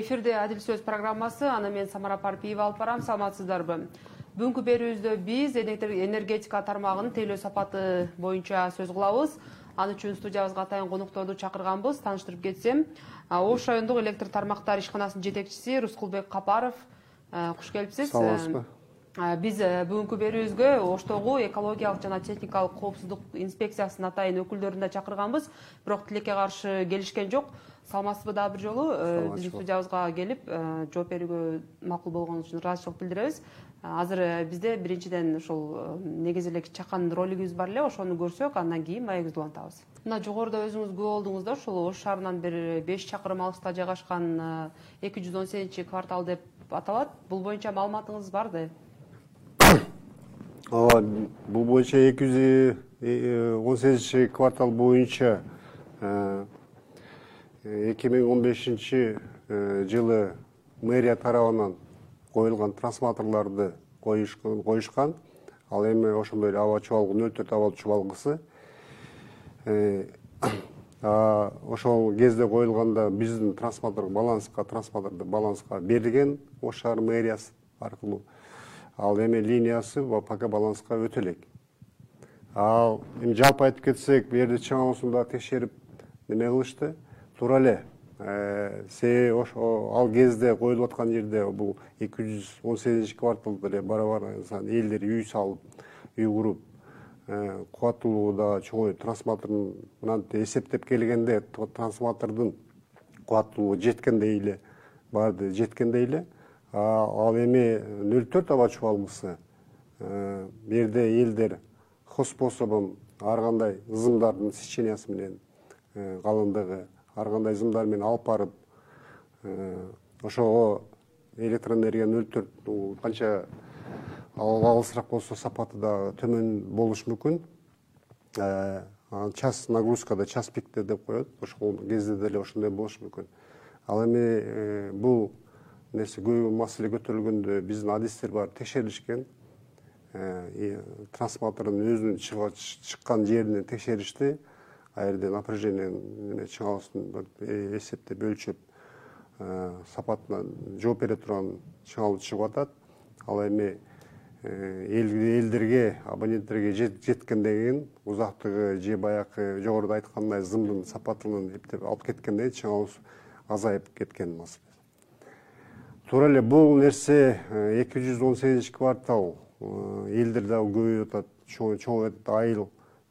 эфирде адил сөз программасы аны мен самара парпиева алып барам. Саламатсыздарбы? Бүгүнкү берүүбүздө биз энергетика тармагынын тейлөө сапаты боюнча сөз кылабыз. Ал үчүн студиябызга атайын конокторду чакырганбыз. Тааныштырып кетсем ош райондук электр тармактар ишканасынын жетекчиси рускулбек капаров. Куш келипсиз. Саламатсызбы биз бүгүнкү берүүбүзгө оштогу экологиялык жана техникалык коопсуздук инспекциясынын атайын өкүлдөрүн да чакырганбыз. Бирок тилекке каршы келишкен жок. Саламатсызбы дагы бир жолу э, биздин студиябызга келип э, жооп берүүгө макул болгонуңуз үчүн ыраазычылык билдиребиз. Азыр э, бизде биринчиден ушул негизи эле чакан ролигибиз бар эле. Ошону көрсөк андан кийин маегибизди улантабыз. Мына жогоруда өзүңүз күбө болдуңуз да ушул ош шаарынан бир беш чакырым алыста жайгашкан эки жүз он сегизинчи квартал деп аталат. Бул боюнча маалыматыңыз барбы ооба бул боюнча эки жүз он сегизинчи квартал боюнча эки миң он бешинчи э, жылы мэрия тарабынан коюлган трансформаторлорду коюшкан ал эми ошондой эле аба чубалгы нөл төрт аба чубалгысы. Э, ошол кезде коюлганда биздин трансформатор баланска трансформаторду баланска берилген ош шаар мэриясы аркылуу ал эми линиясы пока баланска өтө элек. Ал эми жалпы айтып кетсек бул жерде чыңалуусун дагы текшерип неме кылышты? Туура эле э, себеби ошо ал кезде коюлуп аткан жерде бул эки жүз он сегизинчи кварталда эле барабар элдер үй салып үй куруп э, кубаттуулугу дагы чоңой трансформатордун мынтип эсептеп келгенде трансформатордун кубаттуулугу жеткендей эле баары жеткендей эле ал эми нөл төрт аба чубалгысы э, бул жерде элдер способун ар кандай ызымдардын сечениясы менен калыңдыгы ар кандай ызымдар менен алып барып э, ошого электроэнергия нөл төрт канча алысыраак болсо сапаты дагы төмөн болушу мүмкүн. Э, час нагрузкада час пикте деп коет ошол кезде деле ошондой болушу мүмкүн. Ал эми э, бул нерсе көп маселе көтөрүлгөндө биздин адистер баары текшерилишкен. Трансформатордун өзүнүн чыккан жеринен текшеришти ал жерде напряжение неме чыңалуусун эсептеп өлчөп сапатына жооп бере турган чыңалуу чыгып атат. Ал эми элдерге абоненттерге жеткенден кийин узактыгы же баягы жогоруда айткандай зымдын сапатынын эптеп алып кеткенден кийин чыңалуусу азайып кеткен туура эле бул нерсе эки жүз он сегизинчи квартал элдер дагы көбөйүп атат чоңоюп атат айыл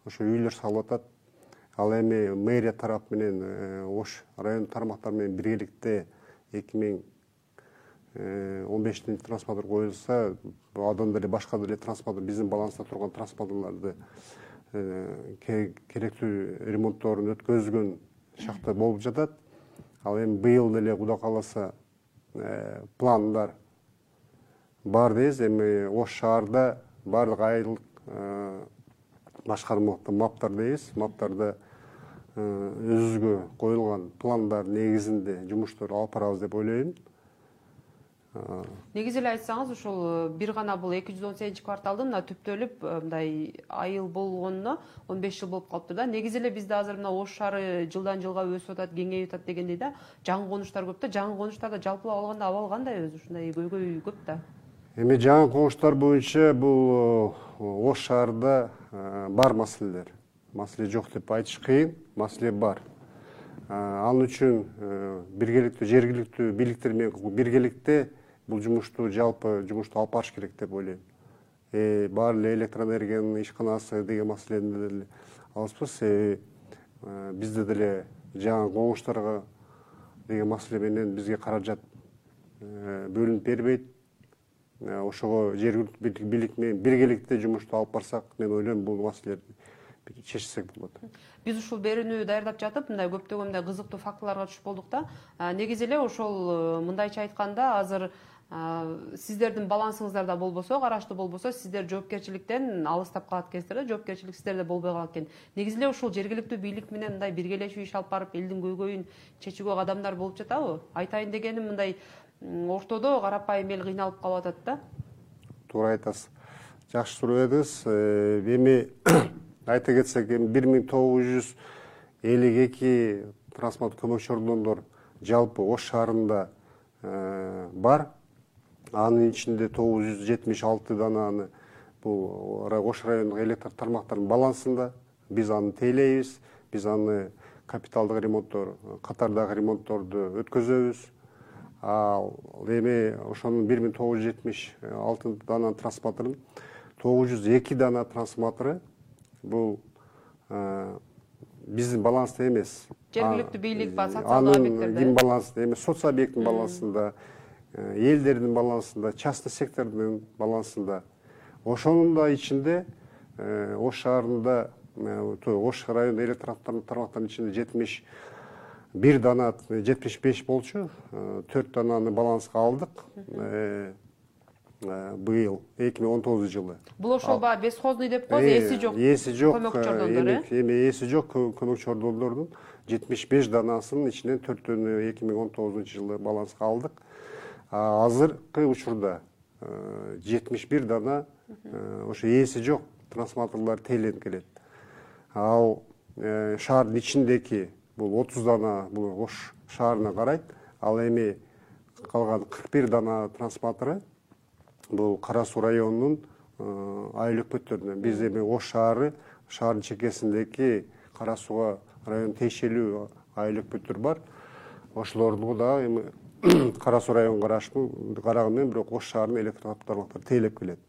ошо үйлөр салып атат. Ал эми мэрия тарап менен э, ош райондук тармактар менен биргеликте эки миң э, он бешинчи трансформатор коюлса андан деле башка деле трансформатор биздин баланста турган трансформаторлорду э, керектүү ремонтторун өткөзгөн шакта болуп жатат. Ал эми быйыл деле кудай кааласа пландар бар дейбиз. Эми ош шаарда баардык айылдык башкармалыкта маптар дейбиз. Маптарда Э, өзүбүзгө коюлган пландар негизинде жумуштарды алып барабыз деп ойлойм. э, негизи эле айтсаңыз ушул э, бир гана бул эки жүз он сегизинчи кварталдын мына түптөлүп мындай айыл болгонуна он беш жыл болуп калыптыр да. Негизи эле бизде азыр мына ош шаары жылдан жылга өсүп атат кеңейип атат дегендей да жаңы конуштар көп да жаңы конуштарда жалпылап алганда абал кандай өзү? Ушундай көйгөй көп да эми жаңы конуштар боюнча бул ош шаарында бар маселелер. Маселе жок деп айтыш кыйын маселе бар. Ал үчүн э, биргеликтүү жергиликтүү бийликтер менен биргеликте бул жумушту жалпы жумушту алып барыш керек деп ойлойм. Э, баары эле электроэнергиянын ишканасы деген маселени деле алабызбы себеби э, бизде деле жаңы конуштарга деген маселе менен бизге каражат бөлүнүп бербейт. Ошого жергиликтүү бийлик менен биргеликте жумушту алып барсак мен ойлойм бул маселелерди чечсек болот. Биз ушул берүүнү даярдап жатып мындай көптөгөн мындай кызыктуу фактыларга түшүп болдук да негизи эле ошол э, мындайча айтканда азыр сиздердин балансыңыздарда болбосо караштуу болбосо сиздер жоопкерчиликтен алыстап калат экенсиздер да жоопкерчилик сиздерде болбой калат экен. Негизи эле ушул жергиликтүү бийлик менен мындай биргелешип иш алып барып элдин көйгөйүн чечүүгө кадамдар болуп жатабы? Айтайын дегеним мындай ортодо карапайым эл кыйналып калып атат да. Туура айтасыз. Жакшы суроо эдиңиз э, эми айта кетсек эми бир миң тогуз жүз элүү эки трансплант көмөкчү ордондор жалпы ош шаарында бар анын ичинде тогуз жүз жетимиш алты дананы бул ош райондук электр тармактарынын балансында. Биз аны тейлейбиз биз аны капиталдык ремонттор катардагы ремонтторду өткөзөбүз. Ал эми ошонун бир миң тогуз жүз жетимиш алты дана трансформатордун тогуз жүз эки дана трансформатору бул биздин баланста эмес. Жергиликтүү бийлик анын балансында эмес соц объекттин балансында элдердин балансында частный сектордун балансында. Ошонун да ичинде ош шаарында ош району электр тармактарынын ичинде жетимиш бир дана жетимиш беш болчу. Төрт дананы баланска алдык. Быйыл эки миң он тогузунчу жылы. Бул ошол баягы бесхозный деп коебуз эси жок эси жок көмөкчү чордондор э? эми эси жок көмөкчү чордондордун жетимиш беш данасынын ичинен төртөөнү эки миң он тогузунчу жылы баланска алдык азыркы учурда жетимиш бир дана ошо ээси жок трансформаторлор тейленип келет. Ал шаардын ичиндеки бул отуз дана бул ош шаарына карайт. Ал эми калган кырк бир дана трансформатору бул кара суу районунун айыл өкмөттөрүнө биз эми ош шаары шаардын чекесиндеки кара сууга районуна тиешелүү айыл өкмөттөр бар. Ошолорду дагы эми кара суу районуна караган менен бирок ош шаарынын электр тармактары тейлеп келет.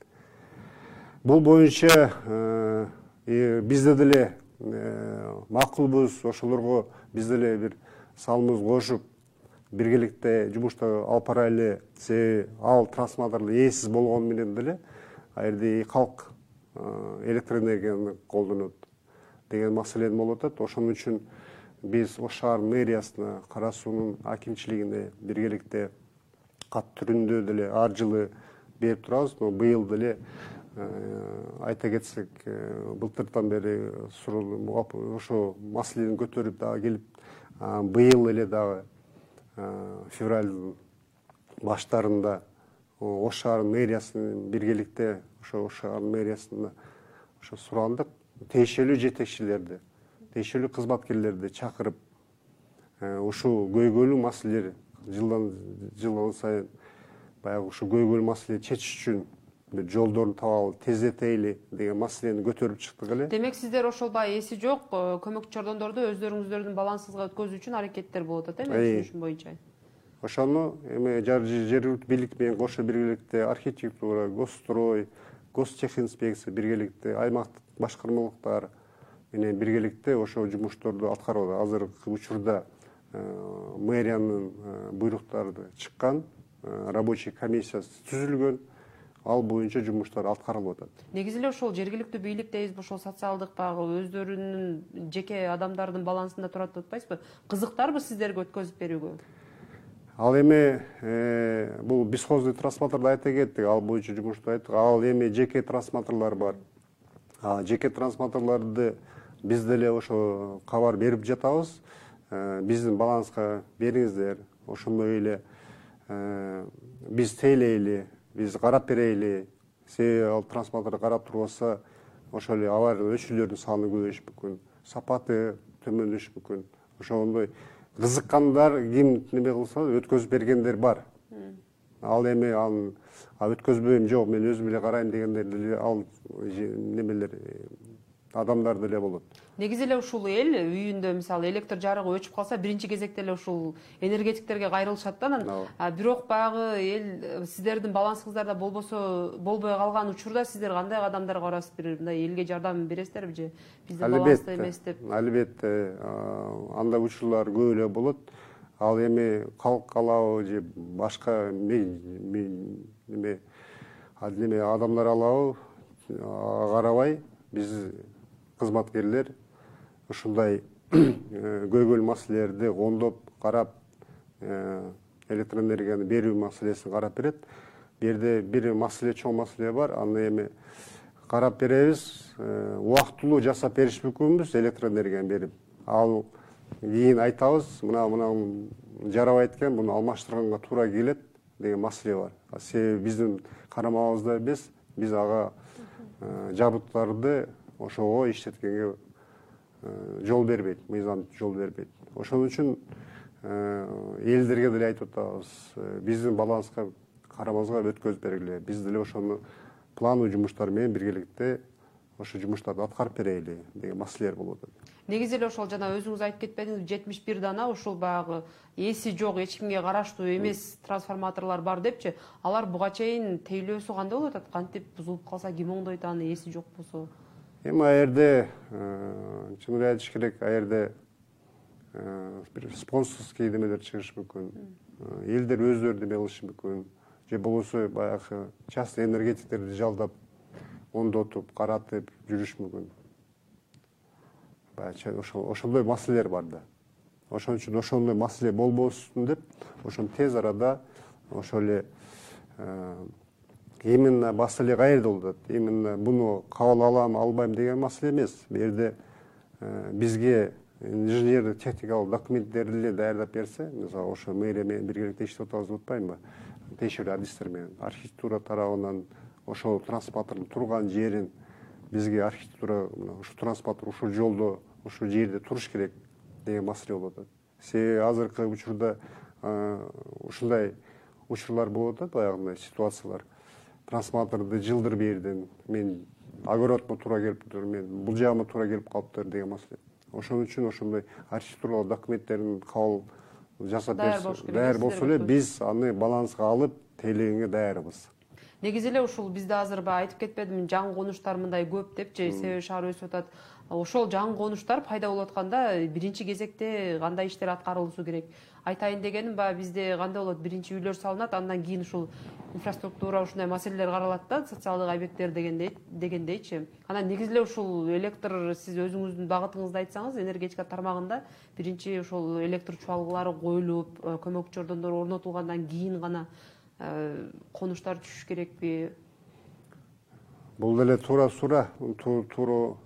Бул боюнча бизде деле макулбуз ошолорго биз деле бир салымыбызды кошуп биргеликте жумушту алып барайлы себеби ал трансформаторлор ээсиз болгону менен деле ал калк электр энергияны колдонот деген маселе болуп атат. Ошон үчүн биз ош шаарынын мэриясына кара суунун акимчилигине биргеликте кат түрүндө деле ар жылы берип турабыз но быйыл деле айта кетсек былтыртан бери ошол маселени көтөрүп дагы келип быйыл эле дагы февралдын баштарында ош шаарынын мэриясынын биргеликте ошо ош шаарынын мэриясына ошо сурандык тиешелүү жетекчилерди тиешелүү кызматкерлерди чакырып ушул көйгөйлүү маселелер жылдан жыл сайын баягы ушул көйгөйлүү маселени чечиш үчүн бир жолдорун табалы тездетели деген маселени көтөрүп чыктык эле. Демек сиздер ошол баягы эси жок э, көмөкчү чордондорду өздөрүңүздөрдүн балансыңызга өткөзүү үчүн аракеттер болуп атат э менин түшүнүшүм боюнча. Ошону эми жергиликтүү бийлик менен кошо биргеликте архитектура госстрой гостехинспекция биргеликте аймактык башкармалыктар менен биргеликте ошол жумуштарды аткарып атат азыркы учурда э, мэриянын буйруктары чыккан рабочий комиссиясы түзүлгөн. Ал боюнча жумуштар аткарылып атат. Негизи эле ошол жергиликтүү бийлик дейбизби ошол социалдык баягы өздөрүнүн жеке адамдардын балансында турат деп атпайсызбы? Кызыктарбы сиздерге өткөзүп берүүгө? Ал эми э, бул бесхозный трансформаторду айта кеттик. Ал боюнча жумушту айттык. Ал эми жеке трансформаторлор бар. Жеке трансформаторлорду биз деле ошо кабар берип жатабыз. Э, биздин баланска бериңиздер. Ошондой эле э, биз тейлейли биз карап берели себеби ал трансформатор карап турбаса ошол эле авария өчүүлөрдүн саны көбөйүшү мүмкүн сапаты төмөндөшүшү мүмкүн. Ошондой кызыккандар ким неме кылса өткөзүп бергендер бар. Ал эми анын өткөзбөйм жок мен өзүм эле карайм дегендер деле ал немелер адамдар деле болот. Негизи эле ушул эл үйүндө мисалы электр жарыгы өчүп калса биринчи кезекте эле ушул энергетиктерге кайрылышат да анан бирок баягы эл сиздердин балансыңыздарда болбосо болбой калган учурда сиздер кандай кадамдарга барасыз бир мындай элге жардам бересиздерби же биздин баланста эмес деп? Албетте андай учурлар көп эле болот. Ал эми калк алабы же башка неме адамдар алабы ага карабай биз кызматкерлер ушундай э, көйгөйлүү маселелерди оңдоп карап э, электр энергияны берүү маселесин карап берет. Бул жерде бир маселе чоң маселе бар. Аны эми карап беребиз. Э, убактылуу жасап бериш мүмкүнбүз электр энергияны берип ал кийин айтабыз. Мына мына жарабайт экен муну алмаштырганга туура келет деген маселе бар. Себеби биздин карамагыбызда эмес. Биз ага жабдыктарды ошого иштеткенге жол бербейт мыйзам жол бербейт. Ошон үчүн элдерге деле айтып атабыз биздин баланска карабызга өткөзүп бергиле биз деле ошону плановый жумуштар менен биргеликте ошо жумуштарды аткарып берели деген маселелер болуп атат. Негизи эле ошол жана өзүңүз айтып кетпедиңизби жетимиш бир дана ушул баягы эси жок эч кимге караштуу эмес трансформаторлор бар депчи. Алар буга чейин тейлөөсү кандай болуп атат? Кантип бузулуп калса ким оңдойт аны эси жок болсо эми ал жерде э, чын эле айтыш керек ал жерде э, бир спонсорский немелер чыгышы мүмкүн э, элдер өздөрү неме кылышы мүмкүн же болбосо баягы частный энергетиктерди жалдап оңдотуп каратып жүрүшү мүмкүн баягы ошондой маселелер бар да. Ошон үчүн ошондой маселе болбосун деп ошону тез арада ошол эле именно маселе каерде болуп атат именно буну кабыл алам албайм деген маселе эмес. Бул жерде э, бизге инженердик техникалык документтерди эле даярдап берсе мисалы ошо мэрия менен биргеликте иштеп атабыз деп атпаймынбы? Тиешелүү адистер менен. Архитектура тарабынан ошол трансформатордун турган жерин бизге архитектура ушул трансформатор ушул жолдо ушул жерде туруш керек деген маселе болуп атат себеби азыркы учурда ушундай учурлар болуп атат баягындай ситуациялар трансформаторду жылдыр бердим. Мен огородума туура келиптир мен бул жагыма туура келип калыптыр деген маселе. Ошон үчүн ошондой архитектуралык документтерин кабыл жасап даяр болсо эле биз аны баланска алып тейлегенге даярбыз негизи эле ушул бизде азыр баягы айтып кетпедимби жаңы конуштар мындай көп депчи себеби шаар өсүп атат. Ошол жаңы конуштар пайда болуп атканда биринчи кезекте кандай иштер аткарылышы керек. Айтайын дегеним баягы бизде кандай болот? Биринчи үйлөр салынат андан кийин ушул инфраструктура ушундай маселелер каралат да социалдык объекттер дегендейчи. Анан негизи эле ушул электр сиз өзүңүздүн багытыңызды айтсаңыз энергетика тармагында биринчи ушул электр чуалгылары коюлуп э, көмөкчү чордондор орнотулгандан кийин гана конуштар түшүш керекпи? Бул деле туура туура туура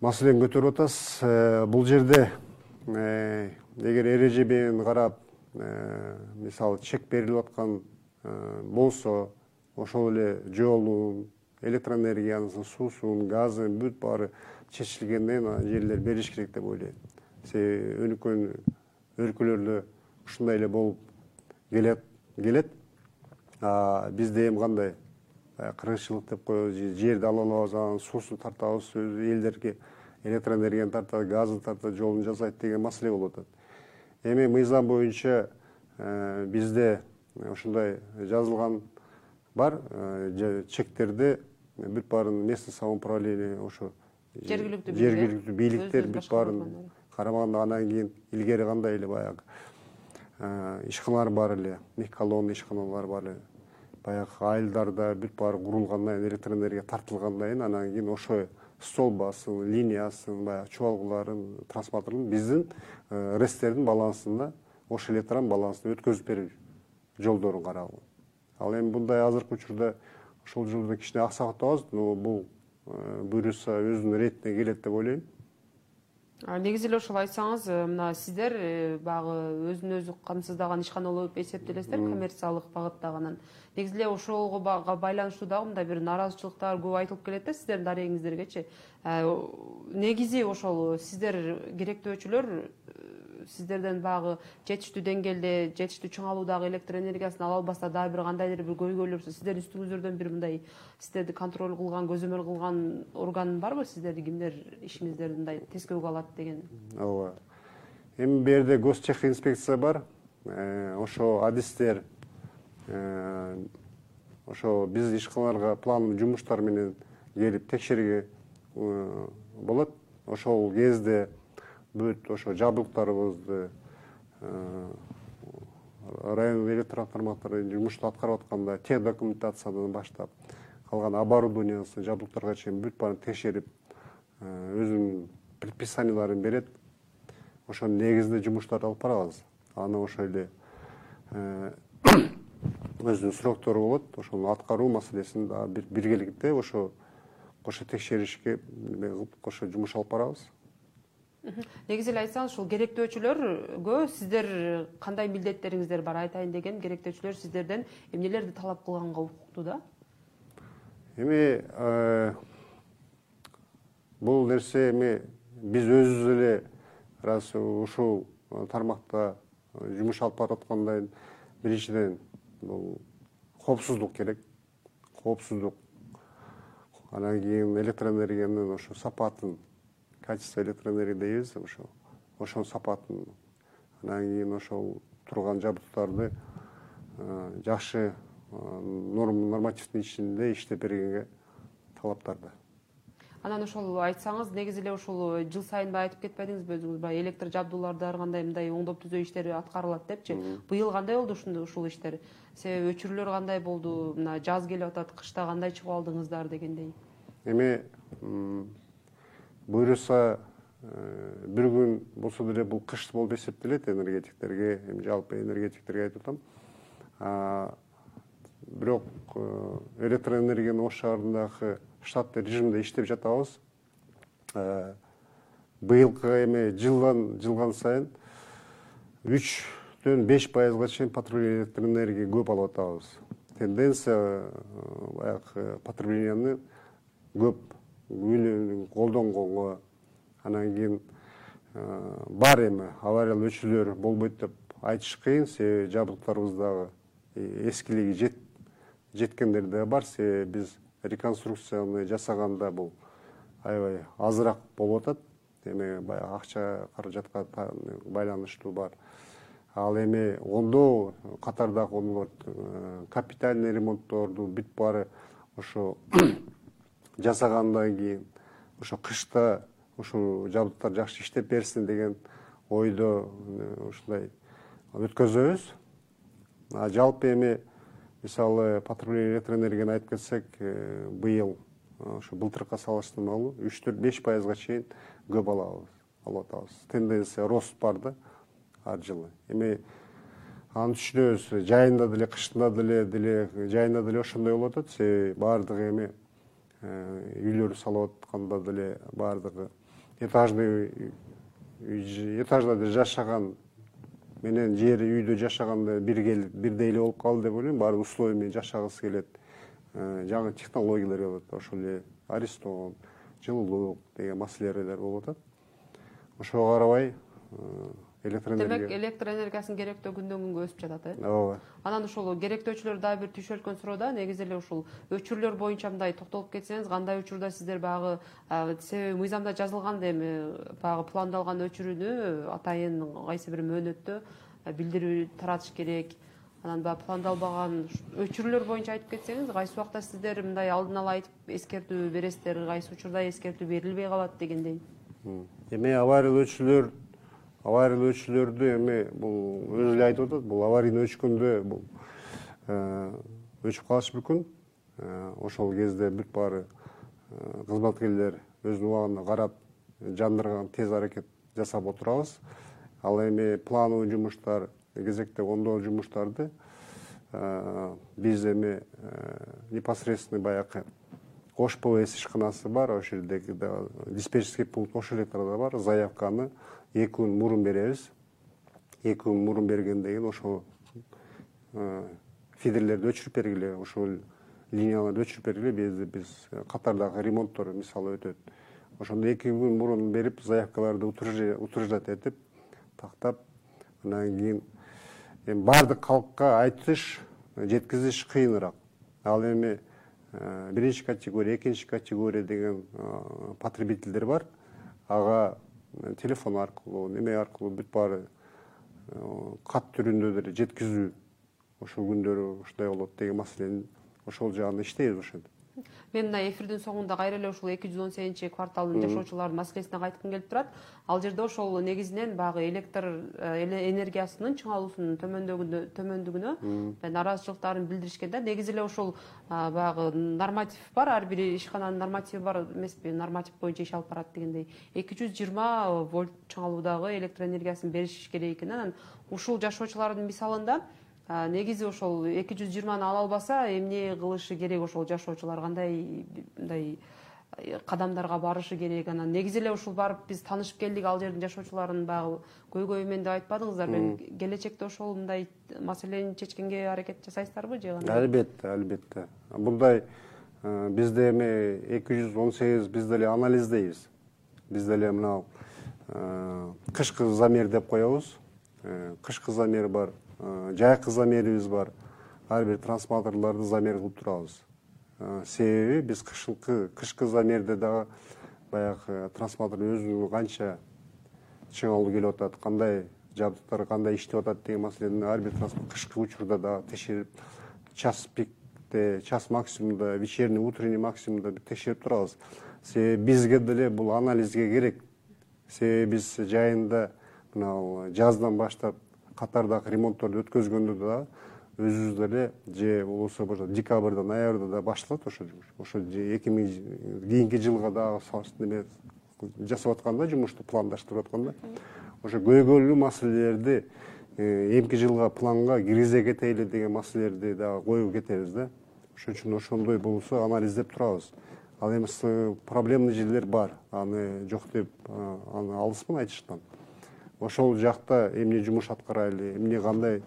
маселени көтөрүп атасыз. Э, бул жерде э, эгер эрежемен карап э, мисалы чек берилип аткан болсо ошол эле жолун электроэнергиясын суусун газын бүт баары чечилгенден кийин жерлер бериш керек деп ойлойм себеби өнүккөн өлкөлөрдө ушундай эле болуп келет келет. Бизде эми кандай? Кыргызчылык деп коебуз жерди ала алабыз анан суусун тартабыз элдерге электроэнергияны тартат газын тартат жолун жасайт деген маселе болуп атат. Эми мыйзам боюнча э, бизде ушундай жазылган бар. Э, чектерди бүт баарын местный самоуправление ошо жергиликтүү жергиликтүү бийликтер бүт баарын карамаганда анан кийин илгери кандай эле баягы. э, ишканалар бар эле мехколонный ишканалар бар эле. Баягы айылдарда бүт баары курулгандан кийин электроэнергия тартылгандан кийин анан кийин ошо столбасын линиясын баягы чубалгыларын трансформаторун биздин э, рестердин балансына ошол электрон балансына өткөзүп берүү жолдорун карагыла ал эми мындай азыркы учурда ошол жолдо кичине аксап атабыз но бул э, буюрса өзүнүн иретине келет деп ойлойм негизи эле ошол айтсаңыз э, мына сиздер баягы өзүн өзү камсыздаган ишкана болуп эсептелесиздер коммерциялык багыттагы негизи эле ошого байланыштуу дагы мындай бир нааразычылыктар көп айтылып келет да сиздердин дарегиңиздергечи э, негизи ошол сиздер керектөөчүлөр э, сиздерден баягы жетиштүү деңгээлде жетиштүү чыңалуудагы электр энергиясын ала албаса дагы бир кандайдыр бир көйгөйлөр сиздердин үстүңүздөрдөн бир мындай сиздерди контроль кылган көзөмөл кылган орган барбы? Сиздерди кимдер ишиңиздерди мындай тескөөгө алат деген? Ооба. Эми бул жерде гостех инспекция бар. Э, ошо адистер Э, ошо биз ишканаларга плановый жумуштар менен келип текшерүүгө э, болот. Ошол кезде бүт ошо жабдыктарыбызды э, райондук электр тармактары жумушту аткарып атканда тех документациядан баштап калган оборудованиясын жабдыктарга чейин бүт баарын текшерип өзүнүн предписанияларын берет. Ошонун негизинде жумуштарды алып барабыз. Аны ошо эле өзүнүн сроктору болот. Ошону аткаруу маселесин дагы биргеликте ошо кошо текшеришке неме кылып кошо жумуш алып барабыз негизи эле айтсаңыз ушул керектөөчүлөргө сиздер кандай милдеттериңиздер бар айтайын деген керектөөчүлөр сиздерден эмнелерди талап кылганга укуктуу да? Эми э, бул нерсе эми биз өзүбүз эле раз ушул тармакта жумуш алып баратканда биринчиден бул коопсуздук керек. Коопсуздук. Анан кийин электроэнергиянын ошо сапатын качество электроэнергия дейбиз. Ошо ошонун сапатын анан кийин ошол турган жабдыктарды жакшы нормативдин ичинде иштеп бергенге талаптарда анан ошол айтсаңыз негизи эле ушул жыл сайын баягы айтып кетпедиңизби өзүңүз баягы электр жабдууларды ар кандай мындай оңдоп түзөө иштери аткарылат депчи быйыл кандай болду ушул иштер? Себеби өчүрүүлөр кандай болду мына жаз келип атат кышта кандай чыгып алдыңыздар дегендей. Эми буюрса э, бир күн болсо деле бул кыш болуп эсептелет энергетиктерге эми жалпы энергетиктерге айтып атам. Бирок э, электроэнергиянын ош шаарындагы штаттык режимде иштеп жатабыз. Э, быйылкы эми жылдан жылган сайын үчтөн беш пайызга чейин потребление электроэнергия көп алып атабыз. Тенденция баягы потребленияны көп колдонгонго анан кийин бар эми авариялуу өчүрүүлөр болбойт деп айтыш кыйын. Себеби жабдыктарыбыз дагы эскилиги жеткендер дагы бар. Себеби биз реконструкцияны жасаганда бул аябай азыраак болуп атат. Эми баягы акча каражатка байланыштуу бар. Ал эми оңдоо катардагы капитальный ремонтторду бүт баары ошо жасагандан кийин ошо кышта ушул жабдыктар жакшы иштеп берсин деген ойдо ушундай өткөзөбүз. Жалпы эми мисалы потребление электроэнергияны айтып кетсек э, быйыл ошо былтыркыга салыштырмалуу үч төрт беш пайызга чейин көп алабыз алып атабыз. Тенденция рост бар да ар жылы. Эми аны түшүнөбүз. Жайында деле кышында деле деле жайында деле ошондой болуп атат. Себеби баардыгы эми Э, үйлөр салып атканда деле баардыгы. Этажный этажда жашаган менен жери үйдө жашаганда бирдей эле болуп калды деп ойлойм. Баары условий менен жашагысы келет. Э, жаңы технологиялар келип атат ошол эле аристон жылуулук деген маселелер болуп атат. Ошого карабай э, электроэнергия. Демек электр энергиясынын керектөө күндөн күнгө өсүп жатат э? Ооба. Анан ушул керектөөчүлөр дагы бир түшүп өткөн суроодо негизи эле ушул өчүрүүлөр боюнча мындай токтолуп кетсеңиз кандай учурда сиздер баягы себеби мыйзамда жазылган да эми баягы пландалган өчүрүүнү атайын кайсы бир мөөнөттө билдирүү таратыш керек. Анан баягы пландалбаган өчүрүүлөр боюнча айтып кетсеңиз кайсы убакта сиздер мындай алдын ала айтып эскертүү бересиздер кайсы учурда эскертүү берилбей калат дегендей. Эми авариялуу өчүрүүлөр авариялуу өчүрүүлөрдү эми бул өзү эле айтып атат бул аварийный өчкөндө бул э, өчүп калышы мүмкүн. Э, ошол кезде бүт баары э, кызматкерлер өзүнүн убагында карап жандырган тез аракет жасап отурабыз. Ал эми плановый жумуштар кезектеги оңдоо жумуштарды биз эми непосредственный баягы ош пвс ишканасы бар ошол жердеги диспетчерский пункт ош электрда бар заявканы эки күн мурун беребиз. Эки күн мурун бергенден кийин ошол фидерлерди өчүрүп бергиле ушул линияларды өчүрүп бергиле биз биз катардагы ремонттор мисалы өтөт. Ошондо эки күн мурун берип заявкаларды утверждать этип тактап андан кийин эми баардык калкка айтыш жеткизиш кыйыныраак. Ал эми биринчи категория экинчи категория деген потребительдер бар. Ага телефон аркылуу неме аркылуу бүт баары кат түрүндө деле жеткизүү ушул күндөрү ушундай болот деген маселени ошол жагында иштейбиз ошентип мен мына эфирдин соңунда кайра эле ушул эки жүз он сегизинчи кварталдын жашоочуларынын маселесине кайткым келип турат. Ал жерде ошол негизинен баягы электр э, энергиясынын чыңалуусунун төмөндүгүнө нааразычылыктарын билдиришкен да. Негизи эле ушул баягы норматив бар. Ар бир ишкананын нормативи бар. Эмеспи норматив боюнча иш алып барат дегендей. Эки жүз жыйырма вольт чыңалуудагы электр энергиясын бериш керек экен анан ушул жашоочулардын мисалында негизи ошол эки жүз жыйырманы ала албаса эмне кылышы керек ошол жашоочулар? Кандай мындай э, кадамдарга барышы керек анан? Негизи эле ушул барып биз таанышып келдик ал жердин жашоочуларынын баягы көйгөйү менен деп айтпадыңыздар. Беле келечекте ошол мындай маселени чечкенге аракет жасайсыздарбы же кандай албетте албетте. Мындай бизде эми эки жүз он сегиз биз деле анализдейбиз. Биз деле мына кышкы замер деп коебуз. Кышкы замер бар жайкы замерибиз бар. Ар бир трансформаторлорду замер кылып турабыз. Себеби биз кышкы кышкы замерде дагы баягы трансформатор өзүнүн канча чыңалуу келип атат кандай жабдыктар кандай иштеп атат деген маселени ар бир кышкы учурда дагы текшерип час пикте час максимумда вечерний утренний максимумда текшерип турабыз. Себеби бизге деле бул анализге керек. Себеби биз жайында мына жаздан баштап катардагы ремонтторду өткөзгөндө дагы өзүбүз деле же болбосо ошо декабрда ноябрда да башталат ошо ошо эки миң кийинки жылга дагы жасап атканда жумушту пландаштырып атканда ошо көйгөйлүү маселелерди э, эмки жылга планга киргизе кетели деген маселелерди дагы коюп кетебиз да. Ошон үчүн ошондой болсо анализдеп турабыз. Ал эми проблемный жерлер бар. Аны жок деп аны алыспын айтыштан ошол жакта эмне жумуш аткарайлы эмне кандай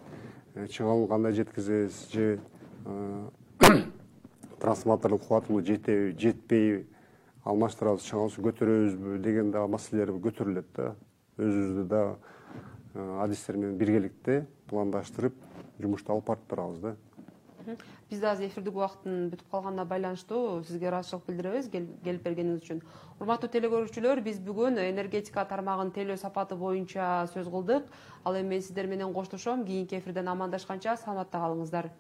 э, чыңалууну кандай жеткизебиз же трансформатордун кубаттуулугу жетеби жетпейби алмаштырабыз чыңалуусун көтөрөбүзбү деген дагы маселелер көтөрүлөт да. Өзүбүздү дагы э, адистер менен биргеликте пландаштырып жумушту алып барып турабыз да биз азыр эфирдик убакыттын бүтүп калганына байланыштуу сизге ыраазычылык билдиребиз келип бергениңиз үчүн. Урматтуу телекөрүүчүлөр биз бүгүн энергетика тармагынын тейлөө сапаты боюнча сөз кылдык. Ал эми мен сиздер менен коштошом. Кийинки эфирден амандашканча саламатта калыңыздар